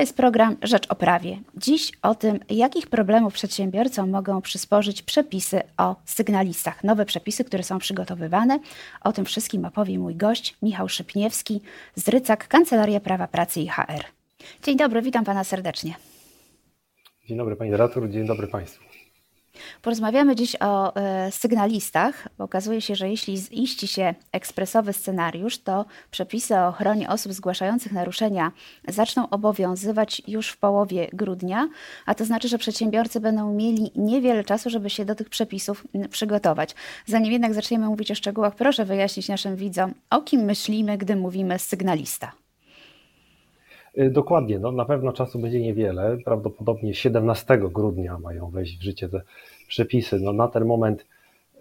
jest program Rzecz o Prawie. Dziś o tym, jakich problemów przedsiębiorcom mogą przysporzyć przepisy o sygnalistach. Nowe przepisy, które są przygotowywane. O tym wszystkim opowie mój gość Michał Szypniewski z Rycak, Kancelaria Prawa Pracy i HR. Dzień dobry, witam pana serdecznie. Dzień dobry pani redaktor, dzień dobry państwu. Porozmawiamy dziś o e, sygnalistach. Okazuje się, że jeśli ziści się ekspresowy scenariusz, to przepisy o ochronie osób zgłaszających naruszenia zaczną obowiązywać już w połowie grudnia, a to znaczy, że przedsiębiorcy będą mieli niewiele czasu, żeby się do tych przepisów przygotować. Zanim jednak zaczniemy mówić o szczegółach, proszę wyjaśnić naszym widzom, o kim myślimy, gdy mówimy sygnalista. Y, dokładnie, no, na pewno czasu będzie niewiele. Prawdopodobnie 17 grudnia mają wejść w życie te przepisy. No, na ten moment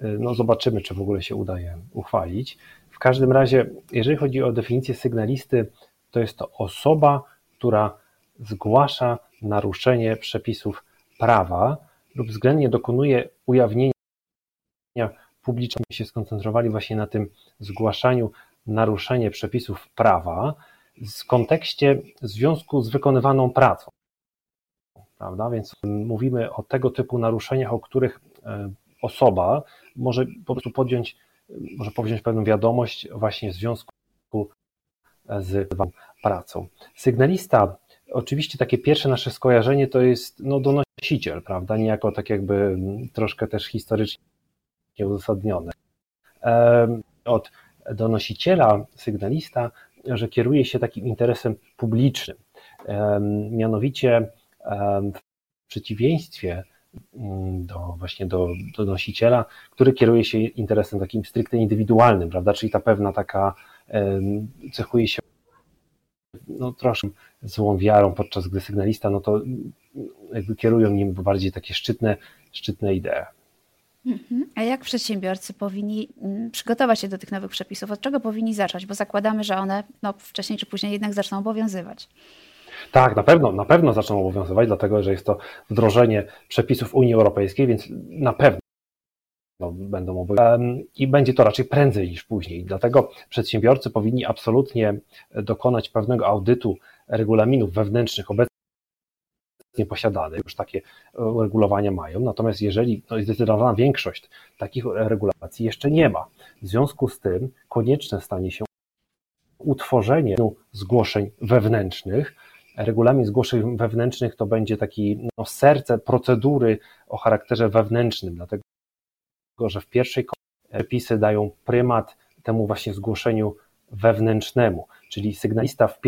y, no, zobaczymy, czy w ogóle się udaje uchwalić. W każdym razie, jeżeli chodzi o definicję sygnalisty, to jest to osoba, która zgłasza naruszenie przepisów prawa lub względnie dokonuje ujawnienia publicznie się skoncentrowali właśnie na tym zgłaszaniu naruszenia przepisów prawa w kontekście w związku z wykonywaną pracą. Prawda? Więc mówimy o tego typu naruszeniach, o których e, osoba może po prostu podjąć, może powziąć pewną wiadomość właśnie w związku z pracą. Sygnalista, oczywiście takie pierwsze nasze skojarzenie to jest no, donosiciel, prawda, niejako tak jakby troszkę też historycznie uzasadnione. Od donosiciela, sygnalista że kieruje się takim interesem publicznym. Mianowicie w przeciwieństwie mm, do właśnie do, do nosiciela, który kieruje się interesem takim stricte indywidualnym, prawda? Czyli ta pewna taka cechuje się no, troszkę złą wiarą, podczas gdy sygnalista, no to jakby kierują nim bardziej takie szczytne, szczytne idee. Mhm. A jak przedsiębiorcy powinni mm, przygotować się do tych nowych przepisów? Od czego powinni zacząć? Bo zakładamy, że one no, wcześniej czy później jednak zaczną obowiązywać. Tak, na pewno, na pewno zaczną obowiązywać, dlatego że jest to wdrożenie przepisów Unii Europejskiej, więc na pewno no, będą obowiązywać. I będzie to raczej prędzej niż później. Dlatego przedsiębiorcy powinni absolutnie dokonać pewnego audytu regulaminów wewnętrznych obecnych posiadane, już takie e, uregulowania mają, natomiast jeżeli no, zdecydowana większość takich regulacji jeszcze nie ma, w związku z tym konieczne stanie się utworzenie zgłoszeń wewnętrznych. Regulamin zgłoszeń wewnętrznych to będzie taki no, serce procedury o charakterze wewnętrznym, dlatego że w pierwszej przepisy dają prymat temu właśnie zgłoszeniu wewnętrznemu, czyli sygnalista w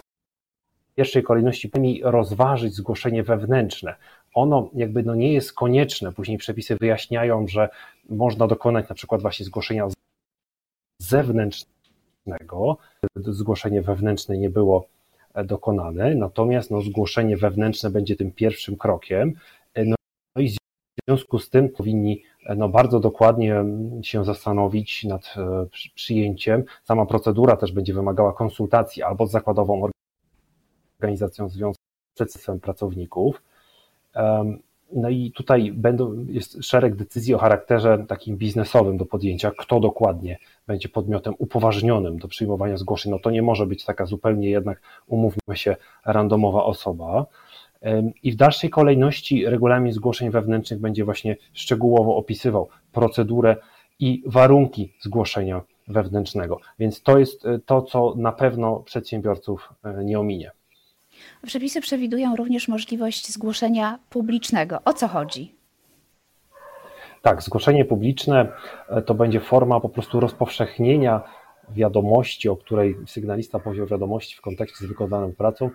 pierwszej kolejności powinni rozważyć zgłoszenie wewnętrzne. Ono jakby no nie jest konieczne. Później przepisy wyjaśniają, że można dokonać na przykład właśnie zgłoszenia zewnętrznego. Zgłoszenie wewnętrzne nie było dokonane, natomiast no, zgłoszenie wewnętrzne będzie tym pierwszym krokiem. No i w związku z tym powinni no, bardzo dokładnie się zastanowić nad e, przyjęciem. Sama procedura też będzie wymagała konsultacji albo z zakładową organizacją związku z pracowników. No i tutaj będą, jest szereg decyzji o charakterze takim biznesowym do podjęcia, kto dokładnie będzie podmiotem upoważnionym do przyjmowania zgłoszeń. No to nie może być taka zupełnie jednak, umówmy się, randomowa osoba. I w dalszej kolejności regulamin zgłoszeń wewnętrznych będzie właśnie szczegółowo opisywał procedurę i warunki zgłoszenia wewnętrznego. Więc to jest e, to, co na pewno przedsiębiorców e, nie ominie. Przepisy przewidują również możliwość zgłoszenia publicznego. O co chodzi? Tak, zgłoszenie publiczne e, to będzie forma po prostu rozpowszechnienia wiadomości, o której sygnalista powziął wiadomości w kontekście z wykonaną pracą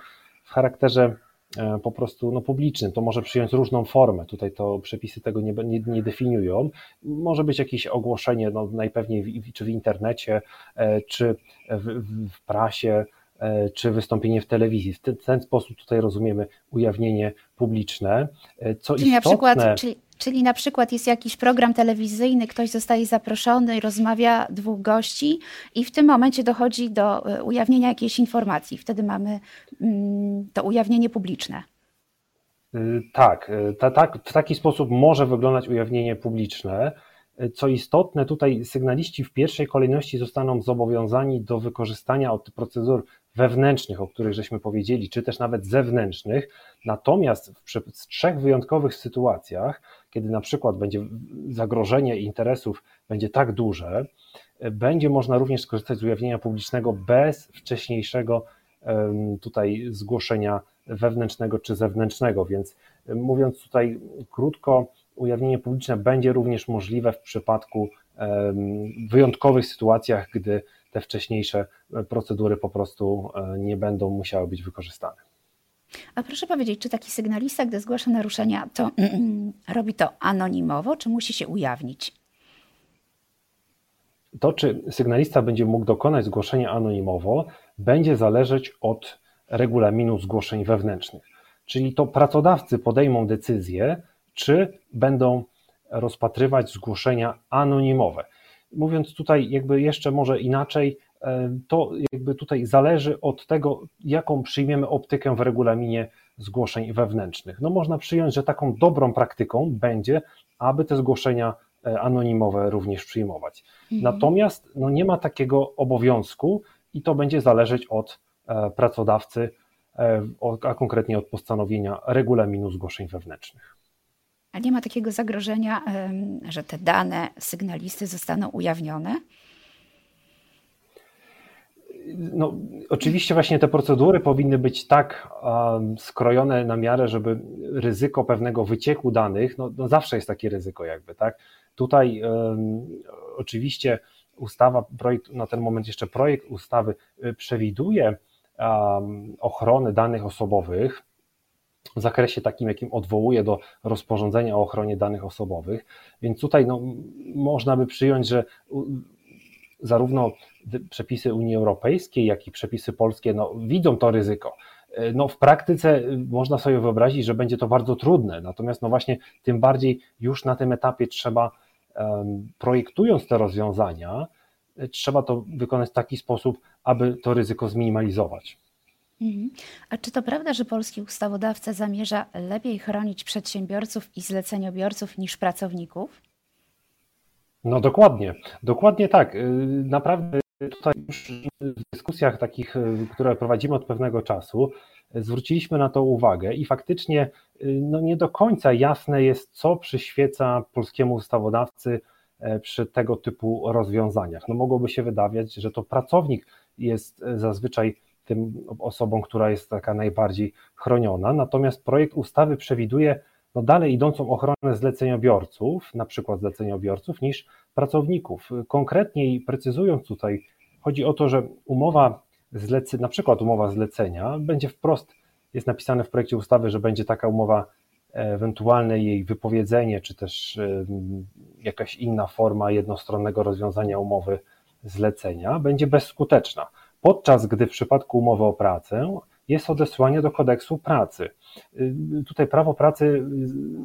w charakterze e, po prostu no, publicznym. To może przyjąć różną formę. Tutaj to przepisy tego nie, nie, nie definiują. Może być jakieś ogłoszenie, no, najpewniej w, czy w internecie, e, czy w, w prasie, czy wystąpienie w telewizji. W ten, ten sposób tutaj rozumiemy ujawnienie publiczne. E, co czyli, istotne, na przykład, czyli, czyli na przykład jest jakiś program telewizyjny, ktoś zostaje zaproszony, rozmawia dwóch gości i w tym momencie dochodzi do e, ujawnienia jakiejś informacji. Wtedy mamy mm, to ujawnienie publiczne. Tak, ta, tak, w taki sposób może wyglądać ujawnienie publiczne. Co istotne, tutaj sygnaliści w pierwszej kolejności zostaną zobowiązani do wykorzystania od procedur wewnętrznych, o których żeśmy powiedzieli, czy też nawet zewnętrznych. Natomiast w trzech wyjątkowych sytuacjach, kiedy na przykład będzie zagrożenie interesów będzie tak duże, będzie można również skorzystać z ujawnienia publicznego bez wcześniejszego tutaj zgłoszenia wewnętrznego czy zewnętrznego. Więc mówiąc tutaj krótko, ujawnienie publiczne będzie również możliwe w przypadku wyjątkowych sytuacjach, gdy te wcześniejsze procedury po prostu e, nie będą musiały być wykorzystane. A proszę powiedzieć, czy taki sygnalista, gdy zgłasza naruszenia, to robi to anonimowo, czy musi się ujawnić? To, czy sygnalista będzie mógł dokonać zgłoszenia anonimowo, będzie zależeć od regulaminu zgłoszeń wewnętrznych. Czyli to pracodawcy podejmą decyzję, czy będą rozpatrywać zgłoszenia anonimowe. Mówiąc tutaj jakby jeszcze może inaczej, e, to jakby tutaj zależy od tego, jaką przyjmiemy optykę w regulaminie zgłoszeń wewnętrznych. No można przyjąć, że taką dobrą praktyką będzie, aby te zgłoszenia e, anonimowe również przyjmować. Mhm. Natomiast no nie ma takiego obowiązku i to będzie zależeć od e, pracodawcy, a konkretnie od postanowienia regulaminu zgłoszeń wewnętrznych. A nie ma takiego zagrożenia, że te dane sygnalisty zostaną ujawnione? No, oczywiście właśnie te procedury powinny być tak um, skrojone na miarę, żeby ryzyko pewnego wycieku danych, no, no zawsze jest takie ryzyko jakby, tak? Tutaj um, oczywiście ustawa, projekt, na ten moment jeszcze projekt ustawy y, przewiduje um, ochronę danych osobowych, w zakresie takim, jakim odwołuje do rozporządzenia o ochronie danych osobowych. Więc tutaj no, można by przyjąć, że zarówno przepisy Unii Europejskiej, jak i przepisy polskie no, widzą to ryzyko. No, w praktyce można sobie wyobrazić, że będzie to bardzo trudne, natomiast no właśnie tym bardziej już na tym etapie trzeba, projektując te rozwiązania, trzeba to wykonać w taki sposób, aby to ryzyko zminimalizować. Mhm. A czy to prawda, że polski ustawodawca zamierza lepiej chronić przedsiębiorców i zleceniobiorców niż pracowników? No dokładnie, dokładnie tak. Y, naprawdę tutaj już w dyskusjach takich, y, które prowadzimy od pewnego czasu, zwróciliśmy na to uwagę i faktycznie y, no nie do końca jasne jest, co przyświeca polskiemu ustawodawcy e, przy tego typu rozwiązaniach. No mogłoby się wydawać, że to pracownik jest e, zazwyczaj tym osobom, która jest taka najbardziej chroniona. Natomiast projekt ustawy przewiduje no dalej idącą ochronę zleceniobiorców, na przykład zleceniobiorców, niż pracowników. Konkretniej precyzując tutaj, chodzi o to, że umowa zlece, na przykład umowa zlecenia będzie wprost, jest napisane w projekcie ustawy, że będzie taka umowa ewentualne jej wypowiedzenie, czy też jakaś inna forma jednostronnego rozwiązania umowy zlecenia będzie bezskuteczna podczas gdy w przypadku umowy o pracę jest odesłanie do kodeksu pracy. Y, tutaj prawo pracy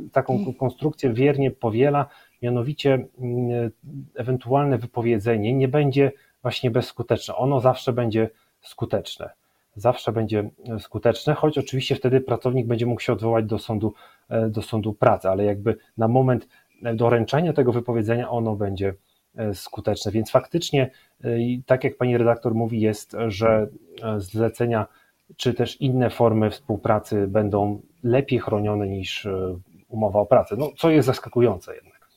y, taką konstrukcję wiernie powiela, mianowicie y, ewentualne wypowiedzenie nie będzie właśnie bezskuteczne. Ono zawsze będzie skuteczne. Zawsze będzie skuteczne, choć oczywiście wtedy pracownik będzie mógł się odwołać do sądu, do sądu pracy, ale jakby na moment doręczenia tego wypowiedzenia ono będzie skuteczne. Więc faktycznie, e, tak jak pani redaktor mówi, jest, że e, zlecenia czy też inne formy współpracy będą lepiej chronione niż umowa o pracę, no, co jest zaskakujące jednak.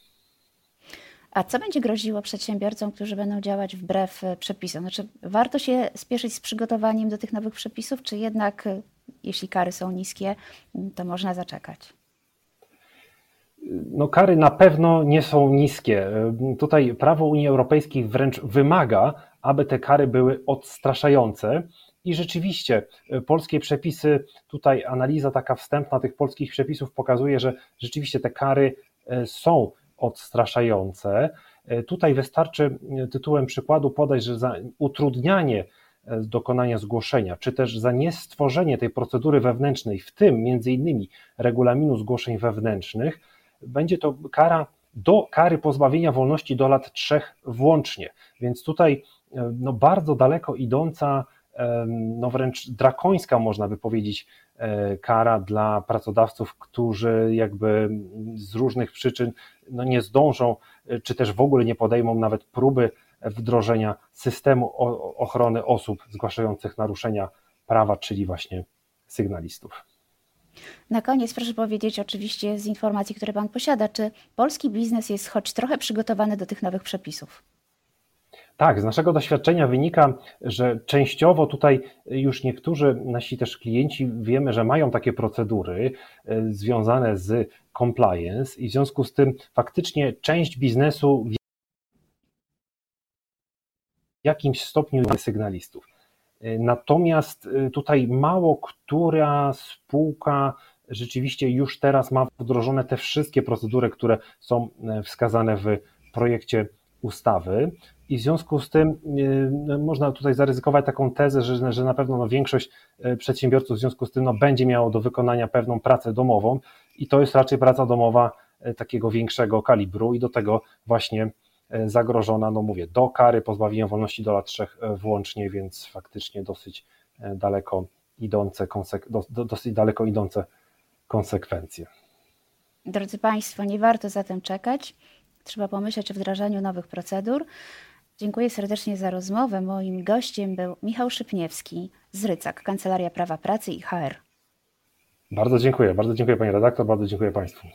A co będzie groziło przedsiębiorcom, którzy będą działać wbrew przepisom? Znaczy, warto się spieszyć z przygotowaniem do tych nowych przepisów, czy jednak, jeśli kary są niskie, to można zaczekać? No kary na pewno nie są niskie. Tutaj prawo Unii Europejskiej wręcz wymaga, aby te kary były odstraszające. I rzeczywiście e, polskie przepisy, tutaj analiza taka wstępna tych polskich przepisów pokazuje, że rzeczywiście te kary e, są odstraszające. E, tutaj wystarczy tytułem przykładu podać, że za utrudnianie dokonania zgłoszenia, czy też za niestworzenie tej procedury wewnętrznej, w tym między innymi regulaminu zgłoszeń wewnętrznych, będzie to kara do kary pozbawienia wolności do lat trzech włącznie. Więc tutaj e, no, bardzo daleko idąca, e, no wręcz drakońska można by powiedzieć, e, kara dla pracodawców, którzy jakby z różnych przyczyn no, nie zdążą, czy też w ogóle nie podejmą nawet próby wdrożenia systemu ochrony osób zgłaszających naruszenia prawa, czyli właśnie sygnalistów. Na koniec proszę powiedzieć, oczywiście z informacji, które Pan posiada, czy polski biznes jest choć trochę przygotowany do tych nowych przepisów? Tak, z naszego doświadczenia wynika, że częściowo tutaj już niektórzy nasi też klienci wiemy, że mają takie procedury e, związane z compliance i w związku z tym faktycznie część biznesu w jakimś stopniu sygnalistów. E, natomiast e, tutaj mało która spółka rzeczywiście już teraz ma wdrożone te wszystkie procedury, które są wskazane w projekcie ustawy. I w związku z tym y, można tutaj zaryzykować taką tezę, że, że na pewno no, większość y, przedsiębiorców w związku z tym no, będzie miało do wykonania pewną pracę domową. I to jest raczej praca domowa y, takiego większego kalibru. I do tego właśnie zagrożona, no mówię, do kary pozbawienia wolności do lat trzech włącznie, więc faktycznie dosyć daleko idące, dosyć daleko idące konsekwencje. Drodzy Państwo, nie warto zatem czekać. Trzeba pomyśleć o wdrażaniu nowych procedur. Dziękuję serdecznie za rozmowę. Moim gościem był Michał Szypniewski z Rycak, Kancelaria Prawa Pracy i HR. Bardzo dziękuję, bardzo dziękuję Pani redaktor, bardzo dziękuję Państwu.